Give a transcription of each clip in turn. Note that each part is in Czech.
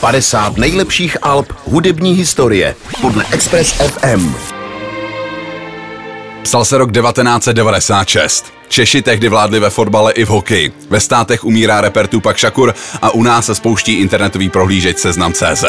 50 nejlepších alb hudební historie podle Express FM. Psal se rok 1996. Češi tehdy vládli ve fotbale i v hokeji. Ve státech umírá reper Tupac Shakur a u nás se spouští internetový prohlížeč Seznam.cz.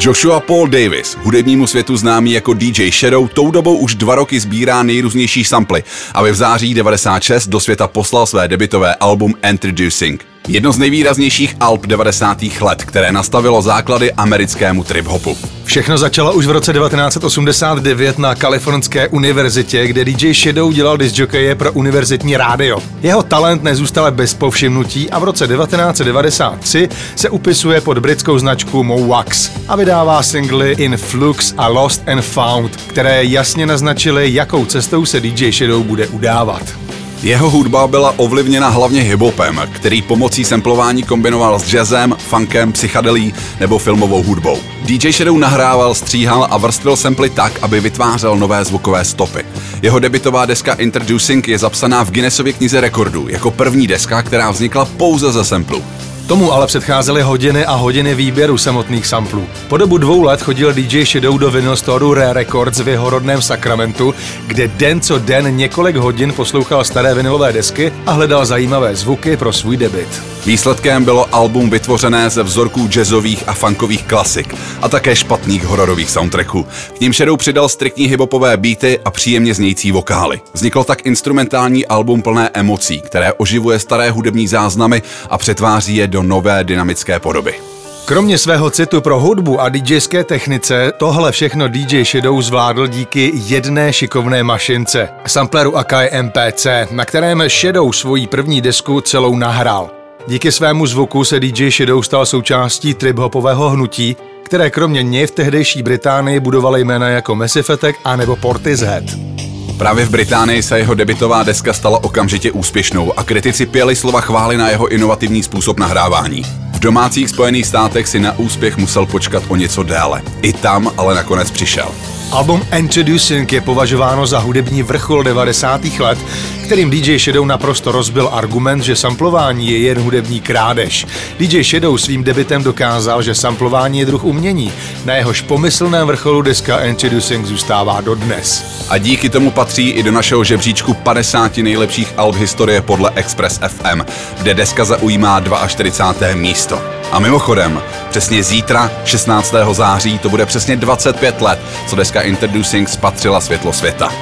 Joshua Paul Davis, hudebnímu světu známý jako DJ Shadow, tou dobou už dva roky sbírá nejrůznější samply, aby v září 96 do světa poslal své debitové album Introducing. Jedno z nejvýraznějších alb 90. let, které nastavilo základy americkému trip-hopu. Všechno začalo už v roce 1989 na Kalifornské univerzitě, kde DJ Shadow dělal disjokeje pro univerzitní rádio. Jeho talent nezůstal bez povšimnutí a v roce 1993 se upisuje pod britskou značku Mowax a vydává singly In Flux a Lost and Found, které jasně naznačily, jakou cestou se DJ Shadow bude udávat. Jeho hudba byla ovlivněna hlavně hiphopem, který pomocí samplování kombinoval s jazzem, funkem, psychadelí nebo filmovou hudbou. DJ Shadow nahrával, stříhal a vrstvil samply tak, aby vytvářel nové zvukové stopy. Jeho debitová deska Introducing je zapsaná v Guinnessově knize rekordů jako první deska, která vznikla pouze ze samplu. Tomu ale předcházely hodiny a hodiny výběru samotných samplů. Po dobu dvou let chodil DJ Shadow do vinyl store Rare Records v jeho rodném Sacramentu, kde den co den několik hodin poslouchal staré vinylové desky a hledal zajímavé zvuky pro svůj debit. Výsledkem bylo album vytvořené ze vzorků jazzových a funkových klasik a také špatných hororových soundtracků. K ním Shadow přidal striktní hipopové beaty a příjemně znějící vokály. Vzniklo tak instrumentální album plné emocí, které oživuje staré hudební záznamy a přetváří je do nové dynamické podoby. Kromě svého citu pro hudbu a DJské technice, tohle všechno DJ Shadow zvládl díky jedné šikovné mašince, sampleru Akai MPC, na kterém Shadow svoji první desku celou nahrál. Díky svému zvuku se DJ Shadow stal součástí trip-hopového hnutí, které kromě něj v tehdejší Británii budovaly jména jako Massive Attack a nebo Portishead. Právě v Británii se jeho debitová deska stala okamžitě úspěšnou a kritici pěli slova chvály na jeho inovativní způsob nahrávání. V domácích Spojených státech si na úspěch musel počkat o něco déle. I tam ale nakonec přišel. Album Introducing je považováno za hudební vrchol 90. let, kterým DJ Shadow naprosto rozbil argument, že samplování je jen hudební krádež. DJ Shadow svým debitem dokázal, že samplování je druh umění, na jehož pomyslném vrcholu deska Introducing zůstává dodnes. A díky tomu patří i do našeho žebříčku 50 nejlepších alb historie podle Express FM, kde deska zaujímá 42. místo. A mimochodem, přesně zítra, 16. září, to bude přesně 25 let, co deska Introducing spatřila světlo světa.